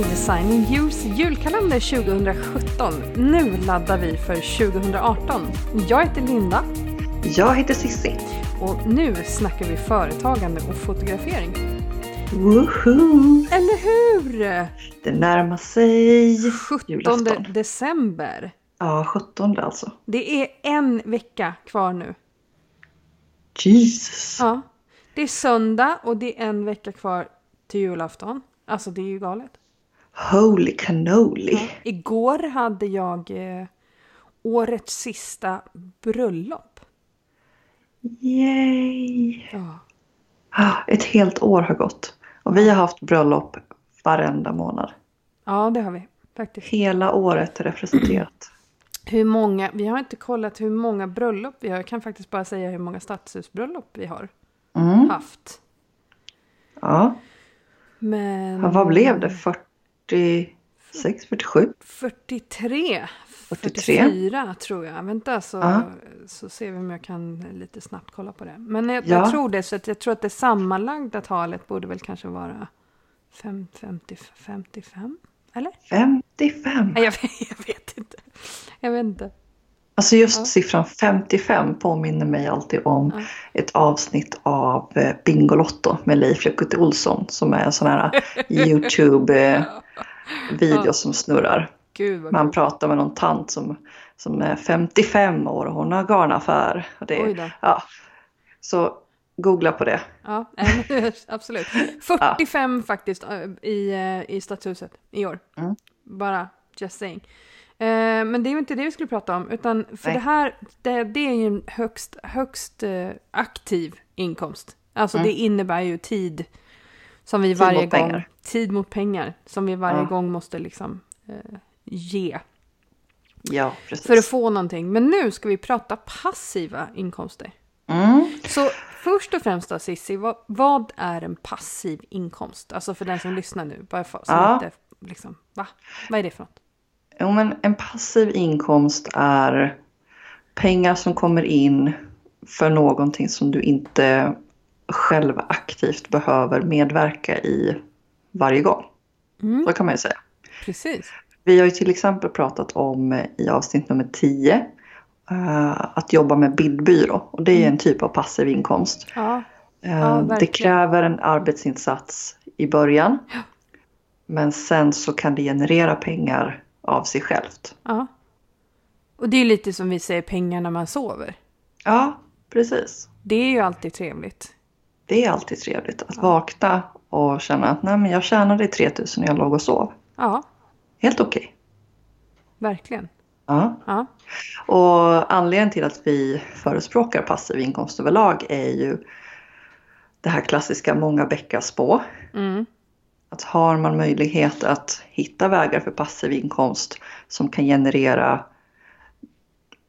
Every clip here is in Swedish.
Till Designing You's julkalender 2017. Nu laddar vi för 2018. Jag heter Linda Jag heter Sissi. och nu snackar vi företagande och fotografering. Woohoo! Eller hur? Det närmar sig 17 julafton. december. Ja, 17 alltså. Det är en vecka kvar nu. Jesus. Ja. Det är söndag och det är en vecka kvar till julafton. Alltså det är ju galet. Holy cannoli. Igår hade jag eh, årets sista bröllop. Yay! Ja. Ah, Ett helt år har gått. Och vi har haft bröllop varenda månad. ja, det har vi faktiskt. Hela året representerat. Hur många, vi har inte kollat hur många bröllop vi har. Jag kan faktiskt bara säga hur många stadshusbröllop vi har Mm. haft. Ja. Men... ja, vad blev det? 46, 47? 43. 43. 44 tror jag. Vänta så, Ja. så ser vi om jag kan lite snabbt kolla på det. Men jag, Ja. jag tror det. Så att jag tror att det sammanlagda talet borde väl kanske vara fem, 50, 55? Eller? 55. Nej, jag, jag vet inte. Jag vet inte. Alltså just Ja. siffran 55 påminner mig alltid om Ja. ett avsnitt av eh, Bingolotto med Leif Lekuti Olsson som är en sån här YouTube-video Ja. som snurrar. Man pratar med någon tant som, som är 55 år och hon har garnaffär. Och det, Oj då. ja. Så googla på det. Ja, eh, absolut. 45 faktiskt eh, i, eh, i Stadshuset i år. Mm. Bara just saying. Eh, Men det är ju inte det vi skulle prata om, utan för Nej. det här, det, det är ju en högst, högst eh, aktiv inkomst. Alltså Mm. det innebär ju tid som vi Tid varje gång, pengar. tid mot pengar, som vi varje Ja. gång måste liksom eh, ge Ja, precis. för att få någonting. Men nu ska vi prata passiva inkomster. Mm. Så först och främst då Cissi, vad, vad är en passiv inkomst? Alltså för den som lyssnar nu, bara för, som Ja. inte, liksom, va? Vad är det för något? Jo, men en passiv inkomst är pengar som kommer in för någonting som du inte själv aktivt behöver medverka i varje gång. Mm, Så kan man ju säga. precis. Vi har ju till exempel pratat om eh, i avsnitt nummer 10 eh, att jobba med bildbyrå och det är en typ av passiv inkomst. Ja, Eh, Ja, det verkligen. kräver en arbetsinsats i början. Men sen så kan det generera pengar av sig självt. ja. Och det är lite som vi säger pengar när man sover. Ja, precis. Det är ju alltid trevligt. Det är alltid trevligt att vakna och känna att Nej, men jag tjänade 3000 när jag låg och sov. Ja, Helt okej. verkligen. Ja. Ja, Och anledningen till att vi förespråkar passiv inkomst överlag är ju det här klassiska många bäckar små. mm. Att har man möjlighet att hitta vägar för passiv inkomst som kan generera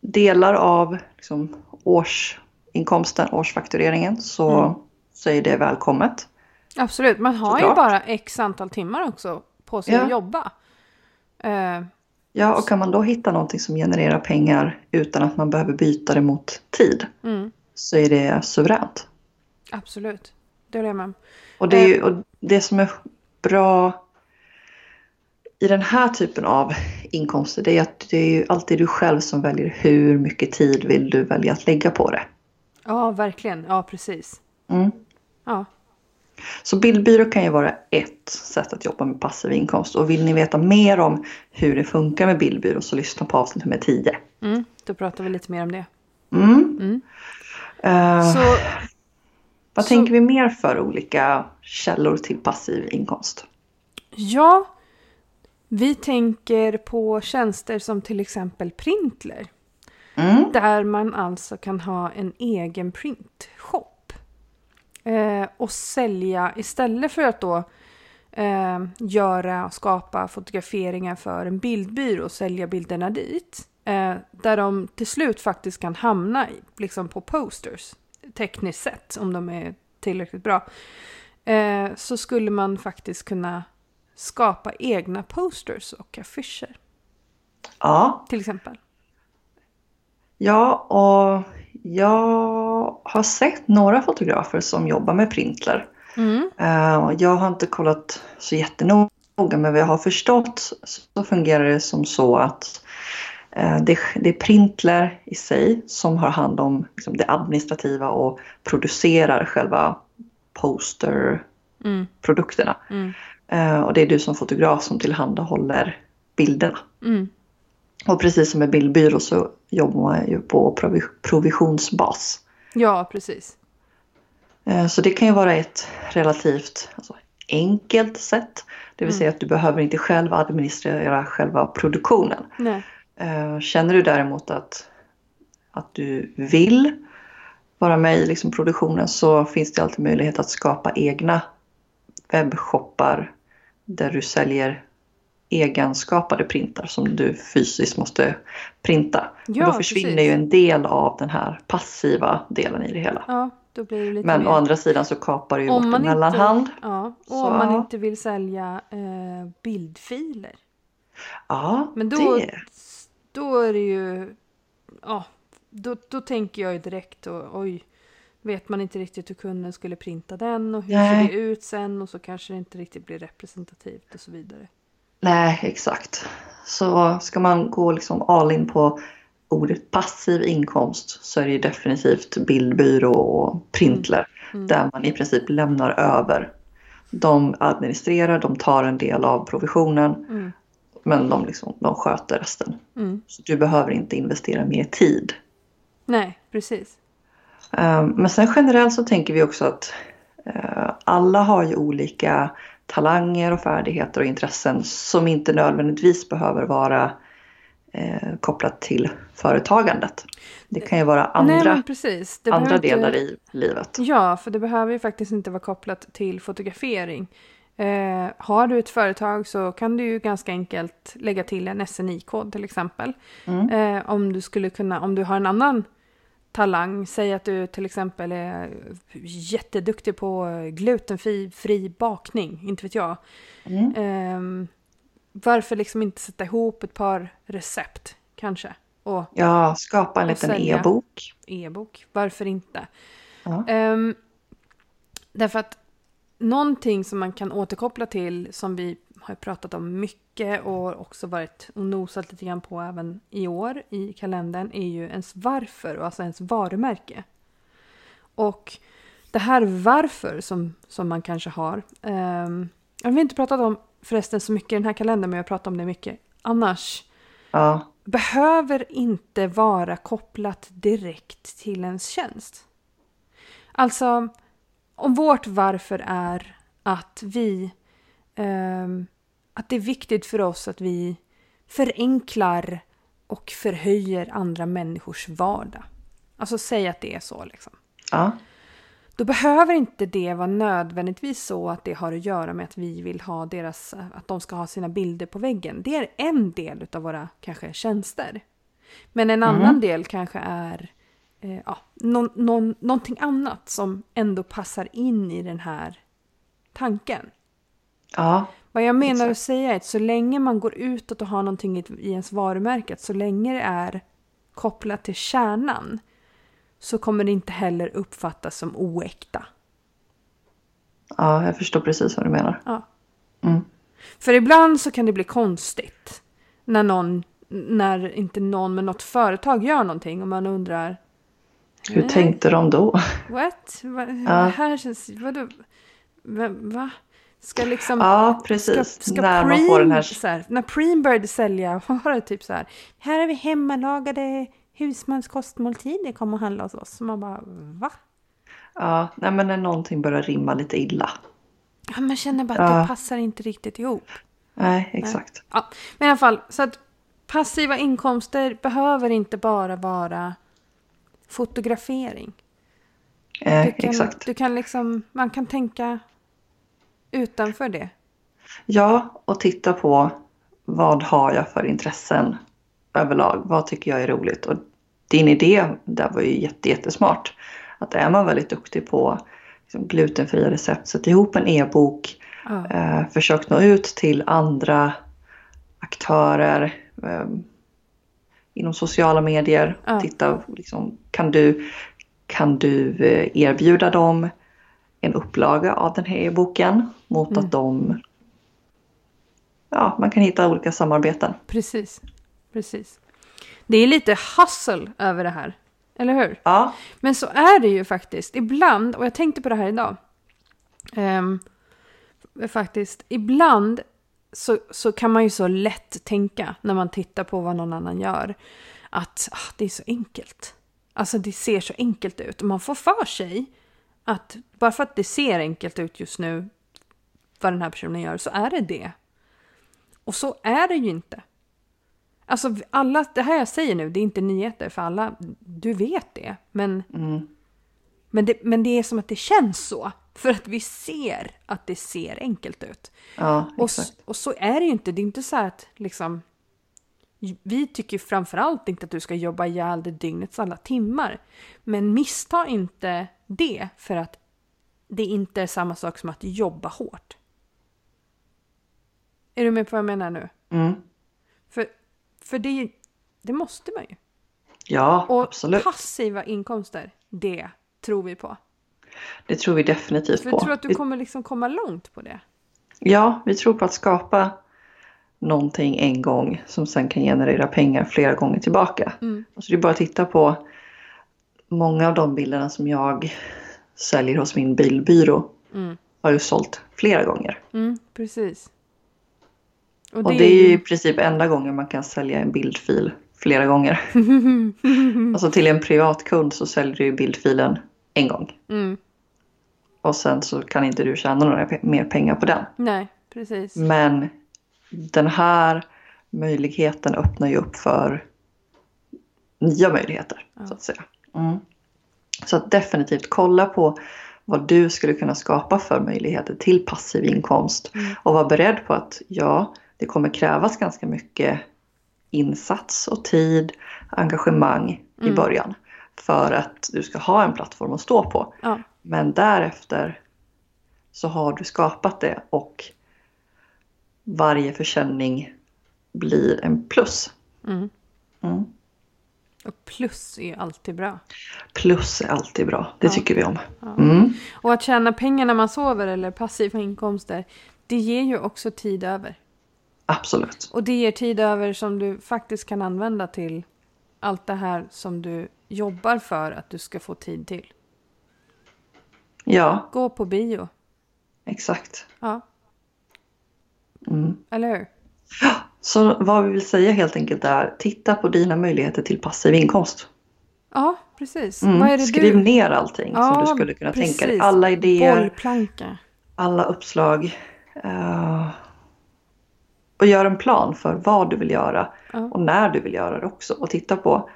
delar av liksom, årsinkomsten, årsfaktureringen, så, Mm. så är det välkommet. absolut. Man har ju Såklart. bara x antal timmar också på sig Ja. att jobba. Eh, Ja, och kan man då hitta någonting som genererar pengar utan att man behöver byta det mot tid mm, så är det suveränt. absolut. Det håller jag med om. Och det, är ju, och det som är bra i den här typen av inkomster det är att det är ju alltid du själv som väljer hur mycket tid vill du välja att lägga på det. Ja, verkligen. Ja, precis. Mm. Ja. Så bildbyrå kan ju vara ett sätt att jobba med passiv inkomst och vill ni veta mer om hur det funkar med bildbyrå så lyssna på avsnitt nummer 10. Mm, då pratar vi lite mer om det. Mm. Mm. Eh, Så, vad så- tänker vi mer för olika källor till passiv inkomst? ja, vi tänker på tjänster som till exempel Printler. Mm. Där man alltså kan ha en egen printshop. Eh, och sälja, istället för att då eh, göra och skapa fotograferingar för en bildbyrå och sälja bilderna dit. Eh, där de till slut faktiskt kan hamna liksom på posters. Tekniskt sett, om de är tillräckligt bra. Eh, så skulle man faktiskt kunna skapa egna posters och affischer. Ja, Till exempel. Ja, och jag har sett några fotografer som jobbar med Printler. Mm. Eh, Jag har inte kollat så jättenoga men vad jag har förstått så fungerar det som så att det, det är Printler i sig som har hand om liksom, det administrativa och producerar själva posterprodukterna. Mm. Eh, Och det är du som fotograf som tillhandahåller bilderna. Mm. Och precis som med bildbyrå så jobbar man ju på provi- provisionsbas. Ja, precis. Eh, Så det kan ju vara ett relativt alltså, enkelt sätt. Det vill säga att du behöver inte själv administrera själva produktionen. Nej. Eh, Känner du däremot att, att du vill vara med i liksom produktionen så finns det alltid möjlighet att skapa egna webbshoppar där du säljer egenskapade printar som du fysiskt måste printa. Ja, och då försvinner precis. ju en del av den här passiva delen i det hela. Ja, då blir det lite Men mer... å andra sidan så kapar det ju Om bort en inte- mellanhand. Ja, och Så- om man inte vill sälja eh, bildfiler. Ja, Men då, det. Då är det ju... Ja, då, då tänker jag ju direkt och, oj, vet man inte riktigt hur kunden skulle printa den och hur Nej. ser det ut sen och så kanske det inte riktigt blir representativt och så vidare. Nej, exakt. Så ska man gå liksom all in på ordet passiv inkomst så är det ju definitivt bildbyrå och printler Mm. där man i princip lämnar över. De administrerar, de tar en del av provisionen Mm. Men de, liksom, de sköter resten. Mm. Så du behöver inte investera mer tid. Nej, precis. Eh, Men sen generellt så tänker vi också att eh, alla har ju olika talanger och färdigheter och intressen som inte nödvändigtvis behöver vara eh, kopplat till företagandet. Det kan ju vara andra, Nej, andra behöver inte- delar i livet. Ja, för det behöver ju faktiskt inte vara kopplat till fotografering. Eh, har du ett företag så kan du ju ganska enkelt lägga till en SNI-kod till exempel. Mm. Eh, om du skulle kunna, om du har en annan talang, säg att du till exempel är jätteduktig på glutenfri fri bakning, inte vet jag. Mm. Eh, varför liksom inte sätta ihop ett par recept kanske? Och Ja, skapa en liten e-bok. e-bok, varför inte? Ja. Ehm, därför att någonting som man kan återkoppla till som vi har pratat om mycket och också varit och nosat lite grann på även i år i kalendern är ju ens varför och alltså ens varumärke. Och det här varför som, som man kanske har. Um, jag har inte pratat om förresten så mycket i den här kalendern men jag pratar om det mycket annars Ja, behöver inte vara kopplat direkt till ens tjänst. Alltså, om vårt varför är att vi... ehm, att det är viktigt för oss att vi förenklar och förhöjer andra människors vardag. Alltså säg att det är så liksom. ja, Då behöver inte det vara nödvändigtvis så att det har att göra med att vi vill ha deras, att de ska ha sina bilder på väggen. Det är en del av våra kanske tjänster. Men en annan del kanske är eh, ja, någon, någon, någonting annat som ändå passar in i den här tanken. ja, Vad jag menar Exakt. att säga är att så länge man går utåt och har någonting i, i ens varumärke, så länge det är kopplat till kärnan så kommer det inte heller uppfattas som oäkta. ja, jag förstår precis vad du menar. Ja. Mm. För ibland så kan det bli konstigt när någon, när inte någon med något företag gör någonting och man undrar Hur Nej. tänkte de då? What? Va, Ja. Här känns... Vadå? Va? va? Ska liksom... Ja, precis. Ska, ska När man Preem, får den här... så här, när Preem började sälja, var det typ så här? Här har vi hemmalagade husmanskostmåltider, kom och handla hos oss. Så man bara, va? Ja, nej men när någonting börjar rimma lite illa. Ja, man känner bara att Ja. det passar inte riktigt ihop. Nej, exakt. Ja, men i alla fall, så att passiva inkomster behöver inte bara vara fotografering. Eh, Du kan, exakt. du kan liksom, man kan tänka utanför det. Ja, och titta på vad har jag för intressen överlag? Vad tycker jag är roligt? Och din idé där var ju jätte, jättesmart. Att är man väldigt duktig på liksom, glutenfria recept, sätt ihop en e-bok, Ja. eh, försök nå ut till andra aktörer eh, inom sociala medier. Ja. Titta, liksom, kan du, kan du eh, erbjuda dem en upplaga av den här e-boken mot Mm. att de Ja, man kan hitta olika samarbeten. Precis. Precis. Det är lite hustle över det här. Eller hur? Ja, Men så är det ju faktiskt. Ibland, och jag tänkte på det här idag. Ehm, faktiskt, ibland så, så kan man ju så lätt tänka när man tittar på vad någon annan gör. Att ah, det är så enkelt. Alltså det ser så enkelt ut. Och man får för sig att bara för att det ser enkelt ut just nu vad den här personen gör så är det det. Och så är det ju inte. Alltså alla, det här jag säger nu, det är inte nyheter för alla. Du vet det. Men, mm, men, det, men det är som att det känns så. För att vi ser att det ser enkelt ut. ja Och, och så är det ju inte. Det är inte så att liksom... Vi tycker framförallt inte att du ska jobba ihjäl dig dygnets alla timmar. Men missta inte det för att det inte är samma sak som att jobba hårt. Är du med på vad jag menar nu? Mm. För, för det, det måste man ju. Ja, Och absolut. passiva inkomster, det tror vi på. Det tror vi definitivt För på. jag tror att du Vi- kommer liksom komma långt på det. Ja, vi tror på att skapa någonting en gång som sen kan generera pengar flera gånger tillbaka. Mm. Alltså det är bara att titta på många av de bilderna som jag säljer hos min bilbyrå Mm. har ju sålt flera gånger. Mm, precis. Och det är ju i princip enda gången man kan sälja en bildfil flera gånger. Alltså till en privatkund så säljer du ju bildfilen en gång. mm. Och sen så kan inte du tjäna några mer pengar på den. Nej, precis. Men den här möjligheten öppnar ju upp för nya möjligheter. Ja. Så att säga. Mm. Så att definitivt kolla på vad du skulle kunna skapa för möjligheter till passiv inkomst. Mm. Och var beredd på att ja, det kommer krävas ganska mycket insats och tid, engagemang i Mm. början. För att du ska ha en plattform att stå på. Ja, Men därefter så har du skapat det och varje försäljning blir en plus. mm. Mm. Och plus är alltid bra. Plus är alltid bra, det Ja. tycker vi om. Ja. Mm. Och att tjäna pengar när man sover eller passiva inkomster, det ger ju också tid över. Absolut. Och det ger tid över som du faktiskt kan använda till allt det här som du jobbar för att du ska få tid till. Ja, Gå på bio. exakt. Ja, Mm. eller hur? Så vad vi vill säga helt enkelt är titta på dina möjligheter till passiv inkomst. Ja, precis. Mm. Skriv du... ner allting som Ja, du skulle kunna tänka dig. precis. Alla idéer, Bollplanka. alla uppslag. eh, och gör en plan för vad du vill göra Ja. och när du vill göra det också. Och titta på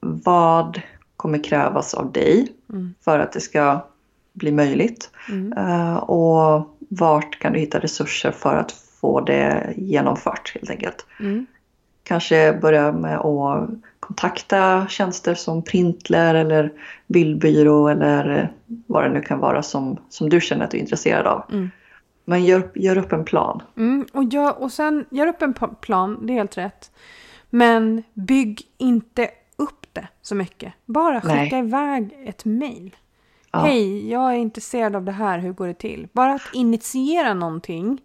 vad kommer krävas av dig Mm. för att det ska bli möjligt. Mm. Eh, och vart kan du hitta resurser för att få det genomfört helt enkelt. Mm. Kanske börja med att kontakta tjänster som Printler eller bildbyrå eller vad det nu kan vara som, som du känner att du är intresserad av. Mm. Men gör, gör upp en plan. Mm, och, gör, och sen gör upp en plan, det är helt rätt. Men bygg inte det så mycket. Bara skicka Nej. iväg ett mejl. Ja. Hej, jag är intresserad av det här, hur går det till? Bara att initiera någonting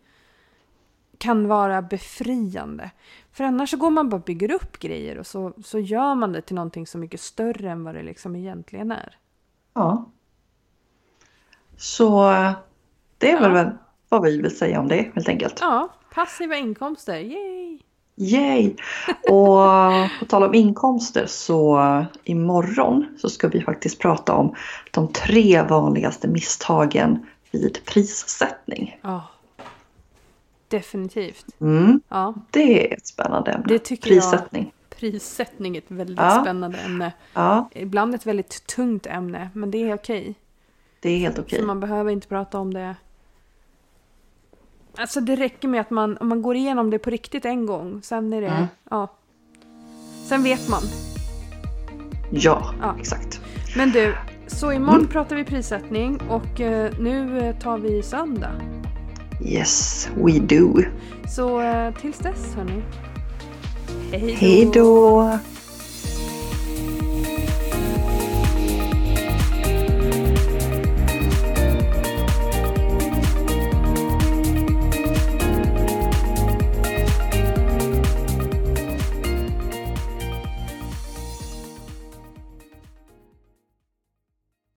kan vara befriande. För annars så går man bara och bygger upp grejer och så, så gör man det till någonting så mycket större än vad det liksom egentligen är. Ja. Så det är Ja. väl vad vi vill säga om det helt enkelt. Ja, passiva inkomster, yay! Yay! Och på tal om inkomster så imorgon så ska vi faktiskt prata om de tre vanligaste misstagen vid prissättning. Ja, definitivt. Mm, Ja, det är ett spännande ämne. Det tycker jag. Prissättning. prissättning är ett väldigt Ja. spännande ämne. Ja, Ibland ett väldigt tungt ämne, men det är okej. det är helt okej. Så man behöver inte prata om det. Alltså det räcker med att man, om man går igenom det på riktigt en gång, sen är det, Mm. ja. Sen vet man. Ja, Ja. exakt. Men du, så imorgon Mm. pratar vi prissättning och eh, nu eh, tar vi söndag. Yes, we do. Så eh, tills dess hörni. Hej Hej då!